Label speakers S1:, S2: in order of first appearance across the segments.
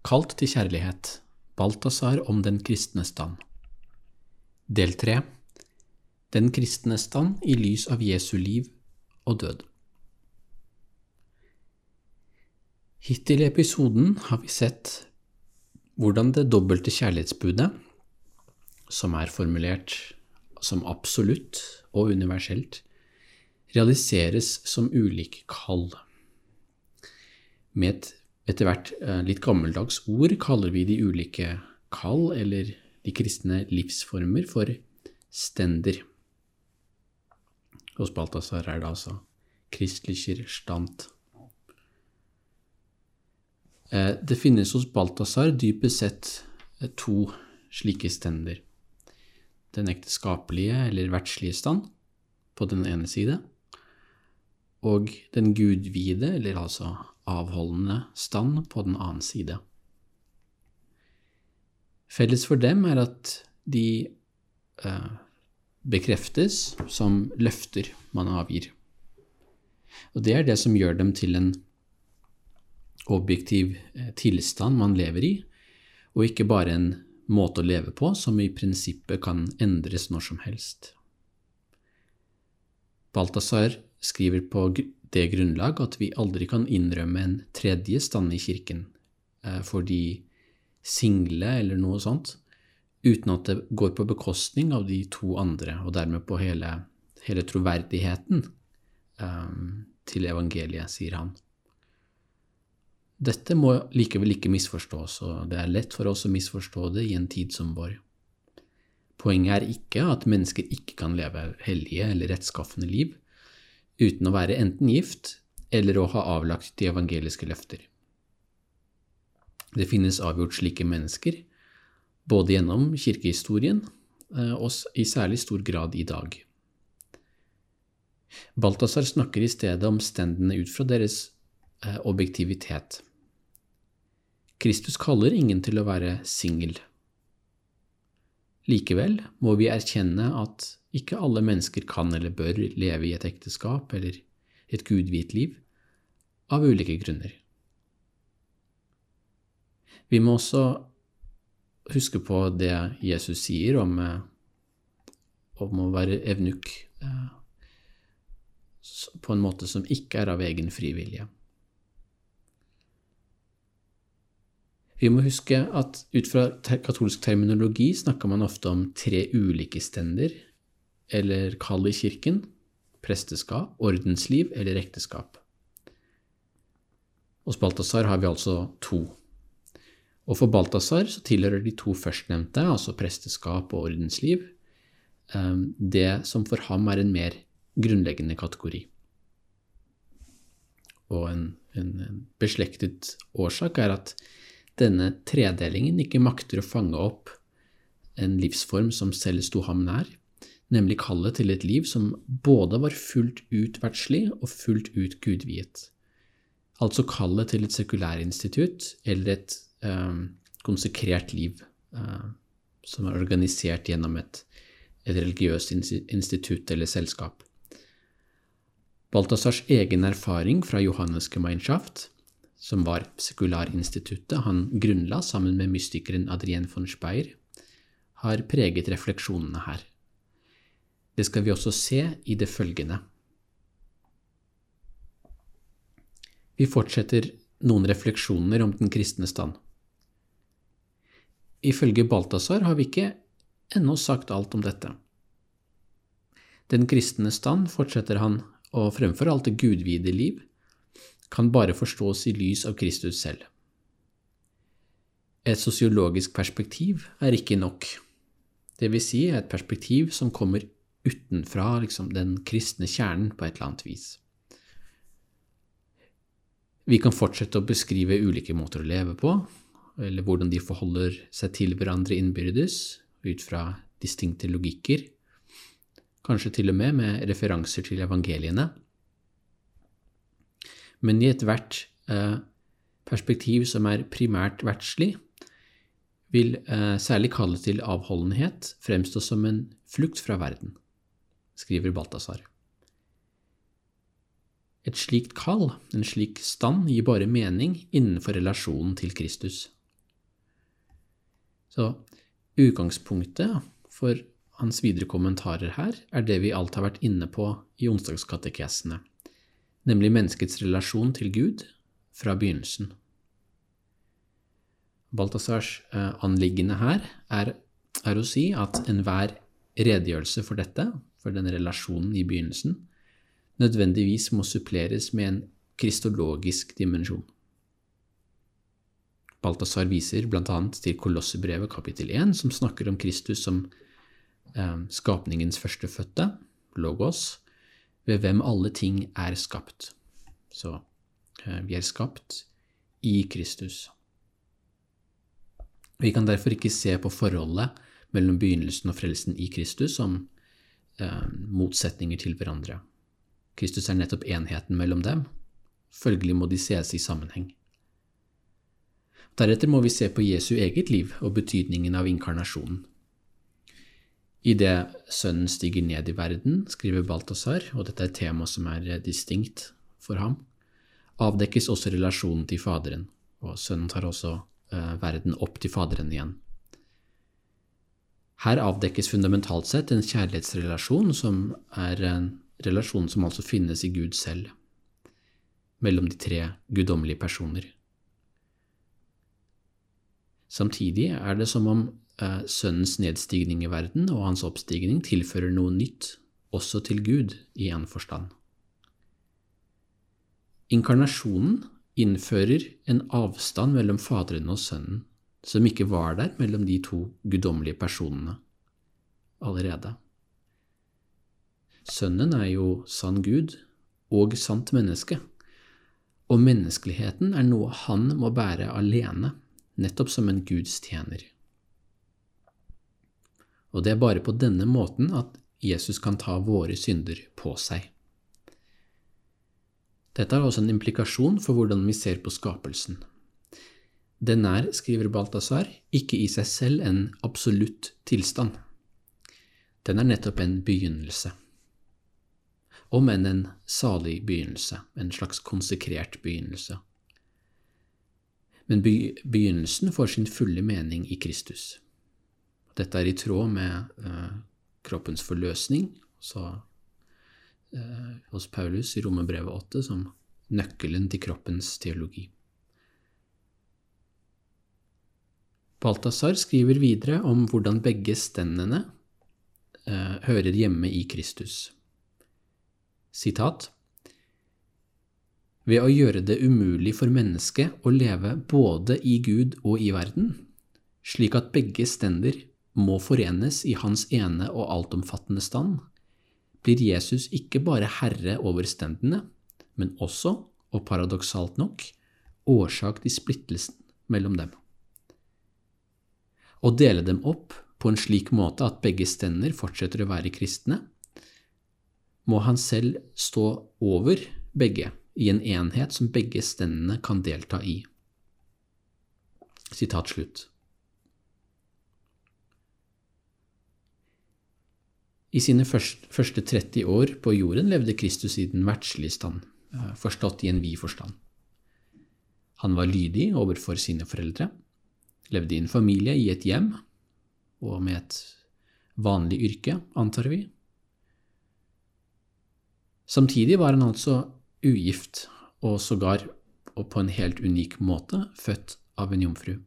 S1: Kalt til kjærlighet Balthazar om den kristne stand Del 3 Den kristne stand i lys av Jesu liv og død Hittil i episoden har vi sett hvordan det dobbelte kjærlighetsbudet, som er formulert som absolutt og universelt, realiseres som ulike kall. Med et etter hvert eh, litt gammeldags ord kaller vi de ulike kall, eller de kristne livsformer, for stender. Hos Balthazar er det altså Christlicher Stand. Eh, det finnes hos Balthazar dypest sett eh, to slike stender. Den ekteskapelige eller verdslige stand på den ene side, og den gudvide, eller altså avholdende stand på den annen side. Felles for dem er at de eh, bekreftes som løfter man avgir. Og det er det som gjør dem til en objektiv eh, tilstand man lever i, og ikke bare en måte å leve på som i prinsippet kan endres når som helst. Balthazar skriver på det grunnlag at vi aldri kan innrømme en tredje stand i kirken eh, for de single eller noe sånt, uten at det går på bekostning av de to andre, og dermed på hele, hele troverdigheten um, til evangeliet, sier han. Dette må likevel ikke misforstås, og det er lett for oss å misforstå det i en tid som vår. Poenget er ikke at mennesker ikke kan leve hellige eller rettskaffende liv, uten å være enten gift eller å ha avlagt de evangeliske løfter. Det finnes avgjort slike mennesker, både gjennom kirkehistorien eh, og i særlig stor grad i dag. Balthazar snakker i stedet om stendene ut fra deres eh, objektivitet. Kristus kaller ingen til å være singel. Likevel må vi erkjenne at ikke alle mennesker kan eller bør leve i et ekteskap eller et gudvidt liv, av ulike grunner. Vi må også huske på det Jesus sier om, eh, om å være evnuk eh, på en måte som ikke er av egen fri vilje. Vi må huske at ut fra katolsk terminologi snakker man ofte om tre ulike stender, eller kall i kirken, presteskap, ordensliv eller ekteskap. Hos Balthazar har vi altså to. Og for Balthazar så tilhører de to førstnevnte, altså presteskap og ordensliv, eh, det som for ham er en mer grunnleggende kategori. Og en, en beslektet årsak er at denne tredelingen ikke makter å fange opp en livsform som selv sto ham nær, nemlig kallet til et liv som både var fullt ut verdslig og fullt ut gudviet. Altså kallet til et sekulærinstitutt eller et eh, konsekrert liv eh, som er organisert gjennom et, et religiøst institutt eller selskap. Balthazars egen erfaring fra Johannes Gemeinschaft som var sekularinstituttet han grunnla sammen med mystikeren Adrien von Speyer, har preget refleksjonene her. Det skal vi også se i det følgende. Vi fortsetter noen refleksjoner om den kristne stand. Ifølge Balthazar har vi ikke ennå sagt alt om dette. Den kristne stand, fortsetter han, og fremfor alt det gudvide liv, kan bare forstås i lys av Kristus selv. Et sosiologisk perspektiv er ikke nok, det vil si et perspektiv som kommer utenfra liksom, den kristne kjernen på et eller annet vis. Vi kan fortsette å beskrive ulike måter å leve på, eller hvordan de forholder seg til hverandre innbyrdes, ut fra distinkte logikker, kanskje til og med med referanser til evangeliene. Men i ethvert eh, perspektiv som er primært verdslig, vil eh, særlig kallet til avholdenhet fremstå som en flukt fra verden, skriver Balthazar. Et slikt kall, en slik stand, gir bare mening innenfor relasjonen til Kristus. Så utgangspunktet for hans videre kommentarer her er det vi alt har vært inne på i onsdagskatekesene, nemlig menneskets relasjon til Gud fra begynnelsen. Balthazars eh, anliggende her er, er, å si at enhver redegjørelse for dette, for denne relasjonen i begynnelsen, nødvendigvis må suppleres med en kristologisk dimensjon. Balthazar viser bl.a. til Kolossebrevet kapittel 1, som snakker om Kristus som eh, skapningens førstefødte, logos, ved hvem alle ting er skapt. Så eh, vi er skapt i Kristus. Vi kan derfor ikke se på forholdet mellom begynnelsen og frelsen i Kristus som motsetninger til hverandre. Kristus er nettopp enheten mellom dem, følgelig må de ses i sammenheng. Deretter må vi se på Jesu eget liv og betydningen av inkarnasjonen. Idet Sønnen stiger ned i verden, skriver Balthazar, og dette er et tema som er eh, distinkt for ham, avdekkes også relasjonen til Faderen, og Sønnen tar også Eh, verden opp til Faderen igjen. Her avdekkes fundamentalt sett en kjærlighetsrelasjon som er en relasjon som altså finnes i Gud selv, mellom de tre guddommelige personer. Samtidig er det som om eh, Sønnens nedstigning i verden og hans oppstigning tilfører noe nytt, også til Gud, i en forstand. Inkarnasjonen innfører en avstand mellom Faderen og Sønnen som ikke var der mellom de to guddommelige personene allerede. Sønnen er jo sann Gud og sant menneske, og menneskeligheten er noe han må bære alene, nettopp som en Guds tjener. Og det er bare på denne måten at Jesus kan ta våre synder på seg. Dette har også en implikasjon for hvordan vi ser på skapelsen. Den er, skriver Balthazar, ikke i seg selv en absolutt tilstand. Den er nettopp en begynnelse. Om enn en salig begynnelse, en slags konsekrert begynnelse. Men begynnelsen får sin fulle mening i Kristus. Dette er i tråd med uh, kroppens forløsning, så eh, hos Paulus i Romerbrevet 8 som nøkkelen til kroppens teologi. Balthazar skriver videre om hvordan begge stendene eh, hører hjemme i Kristus. Sitat Ved å gjøre det umulig for mennesket å leve både i Gud og i verden, slik at begge stender må forenes i hans ene og altomfattende stand, blir Jesus ikke bare herre over stendene, men også, og paradoksalt nok, årsak til splittelsen mellom dem. Å dele dem opp på en slik måte at begge stender fortsetter å være kristne, må han selv stå over begge i en enhet som begge stendene kan delta i. Sitat slutt. I sine første 30 år på jorden levde Kristus i den verdslige stand, eh, forstått i en vid forstand. Han var lydig overfor sine foreldre, levde i en familie i et hjem og med et vanlig yrke, antar vi. Samtidig var han altså ugift, og sågar og på en helt unik måte født av en jomfru.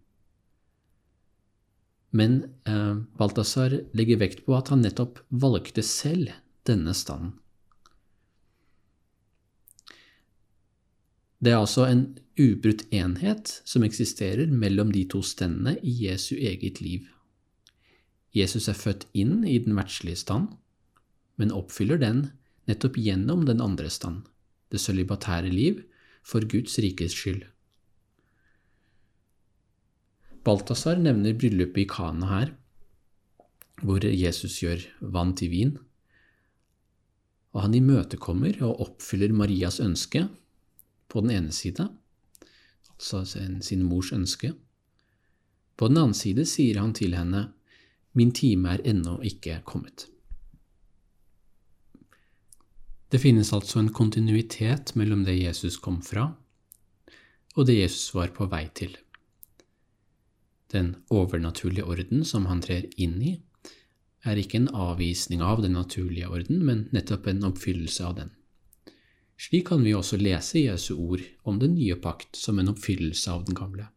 S1: Men eh, Balthazar legger vekt på at han nettopp valgte selv denne standen. Det er altså en ubrutt enhet som eksisterer mellom de to stendene i Jesu eget liv. Jesus er født inn i den verdslige stand, men oppfyller den nettopp gjennom den andre stand, det sølibatære liv, for Guds rikes skyld. Balthazar nevner bryllupet i Kana her, hvor Jesus gjør vann til vin. Og han imøtekommer og oppfyller Marias ønske på den ene side, altså sin mors ønske. På den annen side sier han til henne, Min time er ennå ikke kommet. Det finnes altså en kontinuitet mellom det Jesus kom fra, og det Jesus var på vei til. Den overnaturlige orden som han trer inn i, er ikke en avvisning av den naturlige orden, men nettopp en oppfyllelse av den. Slik kan vi også lese Jesu ord om den nye pakt som en oppfyllelse av den gamle.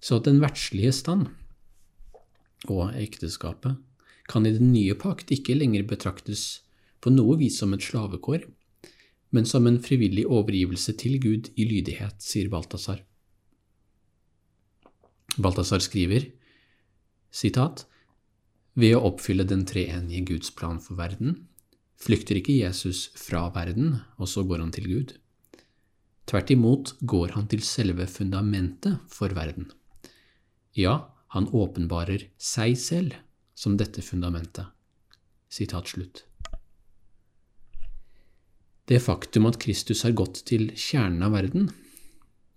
S1: Så den verdslige stand og ekteskapet kan i den nye pakt ikke lenger betraktes på noe vis som et slavekår, men som en frivillig overgivelse til Gud i lydighet, sier Balthazar. Balthazar skriver, sitat, ved å oppfylle den treenige Guds plan for verden, flykter ikke Jesus fra verden, og så går han til Gud. Tvert imot går han til selve fundamentet for verden. Ja, han åpenbarer seg selv som dette fundamentet. Sitat slutt. Det faktum at Kristus har gått til kjernen av verden,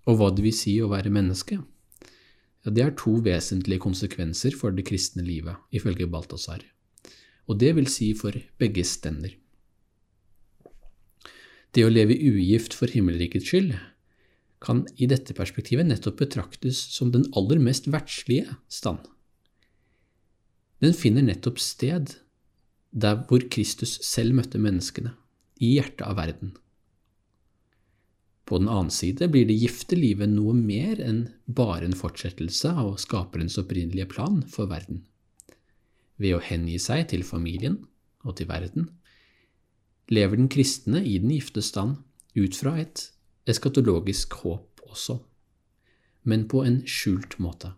S1: og hva det vil si å være menneske, ja, det er to vesentlige konsekvenser for det kristne livet, ifølge Balthazar, og det vil si for begge stender. Det å leve ugift for himmelrikets skyld kan i dette perspektivet nettopp betraktes som den aller mest verdslige stand. Den finner nettopp sted der hvor Kristus selv møtte menneskene, i hjertet av verden. På den annen side blir det gifte livet noe mer enn bare en fortsettelse av skaperens opprinnelige plan for verden. Ved å hengi seg til familien og til verden lever den kristne i den gifte stand ut fra et eskatologisk håp også, men på en skjult måte.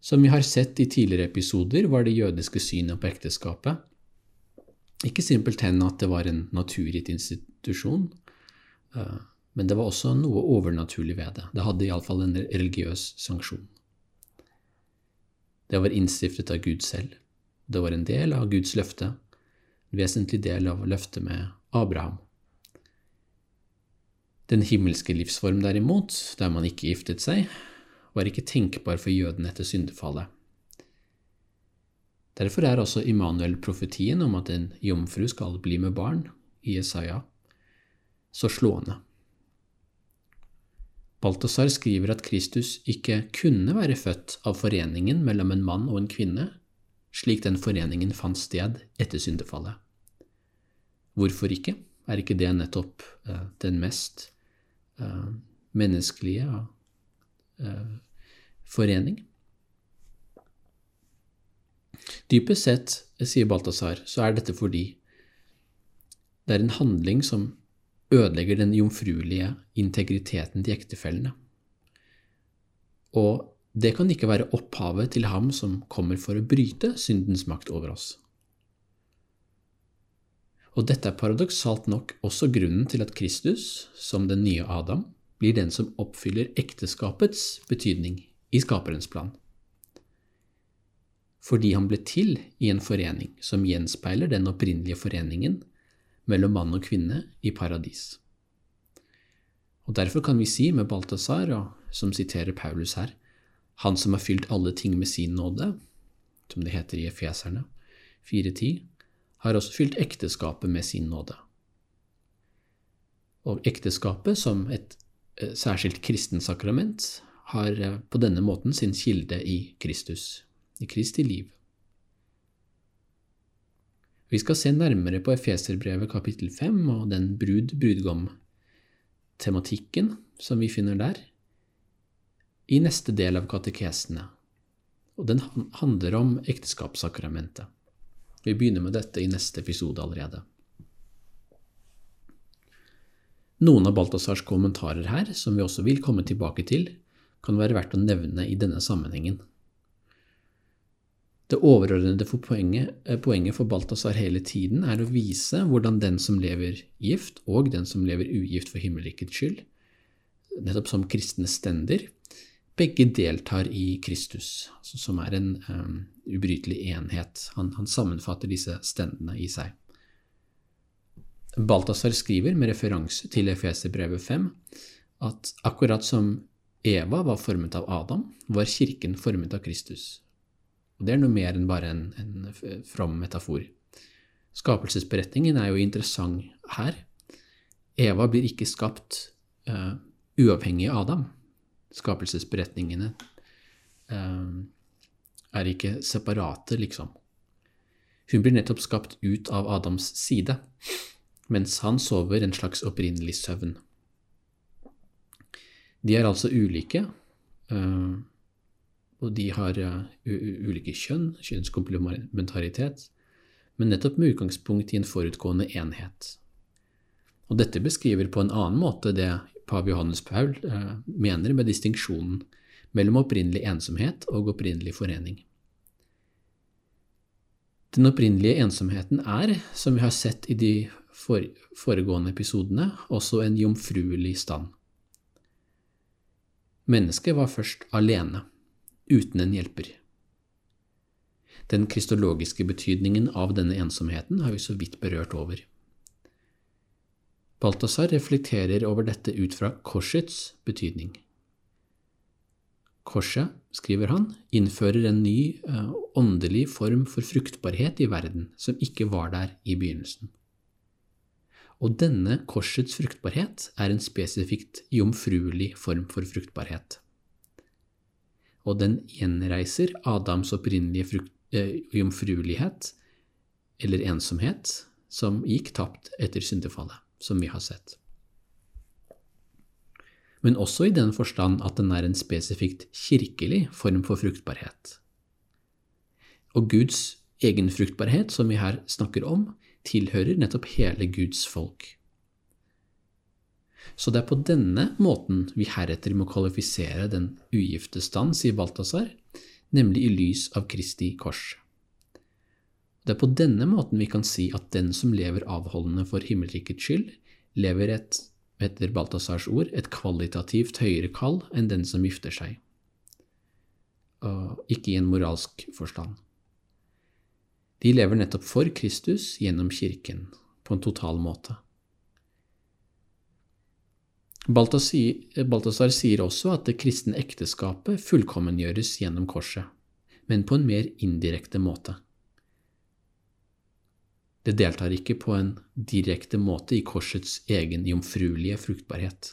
S1: Som vi har sett i tidligere episoder, var det jødiske synet på ekteskapet ikke simpelthen at det var en naturgitt institusjon, eh, men det var også noe overnaturlig ved det. Det hadde iallfall en religiøs sanksjon. Det var innstiftet av Gud selv. Det var en del av Guds løfte, en vesentlig del av løftet med Abraham. Den himmelske livsform, derimot, der man ikke giftet seg, var ikke tenkbar for jødene etter syndefallet. Derfor er også Immanuel-profetien om at en jomfru skal bli med barn, i Jesaja, så slående. Balthazar skriver at Kristus ikke kunne være født av foreningen mellom en mann og en kvinne, slik den foreningen fant sted etter syndefallet. Hvorfor ikke? Er ikke det nettopp uh, den mest uh, menneskelige uh, forening? Dypest sett, sier Balthazar, så er dette fordi det er en handling som ødelegger den jomfruelige integriteten til ektefellene. Og det kan ikke være opphavet til ham som kommer for å bryte syndens makt over oss. Og dette er paradoksalt nok også grunnen til at Kristus, som den nye Adam, blir den som oppfyller ekteskapets betydning i skaperens plan fordi han ble til i en forening som gjenspeiler den opprinnelige foreningen mellom mann og kvinne i paradis. Og Derfor kan vi si med Balthazar, som siterer Paulus her, han som har fylt alle ting med sin nåde, som det heter i Efeserne 4.10, har også fylt ekteskapet med sin nåde. Og ekteskapet, som et eh, særskilt kristensakrament, har eh, på denne måten sin kilde i Kristus i Kristi liv. Vi skal se nærmere på Efeserbrevet kapittel 5 og den brud-brudgom-tematikken som vi finner der, i neste del av katekesene, og den handler om ekteskapssakramentet. Vi begynner med dette i neste episode allerede. Noen av Balthazars kommentarer her, som vi også vil komme tilbake til, kan være verdt å nevne i denne sammenhengen. Det overordnede for poenget, eh, poenget, for Balthazar hele tiden er å vise hvordan den som lever gift, og den som lever ugift for himmelrikets skyld, nettopp som kristne stender, begge deltar i Kristus, altså som er en um, ubrytelig enhet. Han, han, sammenfatter disse stendene i seg. Balthazar skriver med referanse til Efeserbrevet 5 at akkurat som Eva var formet av Adam, var kirken formet av Kristus. Og Det er noe mer enn bare en, en from metafor. Skapelsesberetningen er jo interessant her. Eva blir ikke skapt uh, uavhengig av Adam skapelsesberetningene uh, er ikke separate, liksom. Hun blir nettopp skapt ut av Adams side, mens han sover en slags opprinnelig søvn. De er altså ulike, eh, og de har uh, ulike kjønn, kjønnskomplementaritet, men nettopp med utgangspunkt i en forutgående enhet. Og dette beskriver på en annen måte det pav Johannes Paul eh, mener med distinksjonen mellom opprinnelig ensomhet og opprinnelig forening. Den opprinnelige ensomheten er, som vi har sett i de foregående episodene, også en jomfruelig stand. Mennesket var først alene, uten en hjelper. Den kristologiske betydningen av denne ensomheten har vi så vidt berørt over. Balthazar reflekterer over dette ut fra korsets betydning. Korset, skriver han, innfører en ny uh, åndelig form for fruktbarhet i verden som ikke var der i begynnelsen. Og denne korsets fruktbarhet er en spesifikt jomfruelig form for fruktbarhet. Og den gjenreiser Adams opprinnelige frukt, uh, jomfruelighet, eller ensomhet, som gikk tapt etter syndefallet som vi har sett. Men også i den forstand at den er en spesifikt kirkelig form for fruktbarhet. Og Guds egen fruktbarhet, som vi her snakker om, tilhører nettopp hele Guds folk. Så det er på denne måten vi heretter må kvalifisere den ugifte stand, sier Balthazar, nemlig i lys av Kristi kors. Det er på denne måten vi kan si at den som lever avholdende for himmelrikets skyld, lever et, etter Balthazars ord, et kvalitativt høyere kall enn den som gifter seg, og ikke i en moralsk forstand. De lever nettopp for Kristus gjennom Kirken, på en total måte. Balthazar sier også at det kristne ekteskapet fullkommengjøres gjennom korset, men på en mer indirekte måte. Det deltar ikke på en direkte måte i korsets egen jomfruelige fruktbarhet.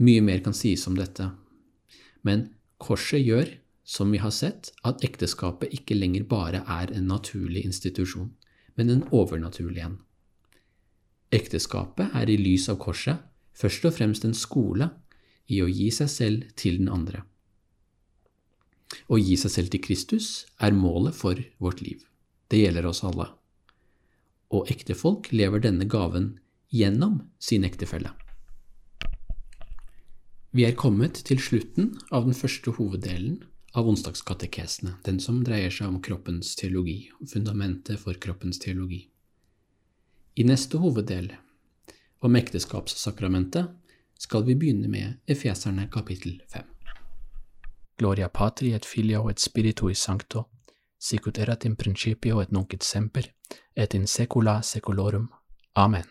S1: Mye mer kan sies om dette, men korset gjør, som vi har sett, at ekteskapet ikke lenger bare er en naturlig institusjon, men en overnaturlig en. Ekteskapet er i lys av korset først og fremst en skole i å gi seg selv til den andre. Å gi seg selv til Kristus er målet for vårt liv. Det gjelder oss alle. Og ektefolk lever denne gaven gjennom sin ektefelle. Vi er kommet til slutten av den første hoveddelen av onsdagskatekesene, den som dreier seg om kroppens teologi, fundamentet for kroppens teologi. I neste hoveddel, om ekteskapssakramentet, skal vi begynne med Efeserne kapittel 5. Gloria patri et filio et spiritui sancto, sicut erat in principio et nunc et semper, et in secula secolorum. Amen.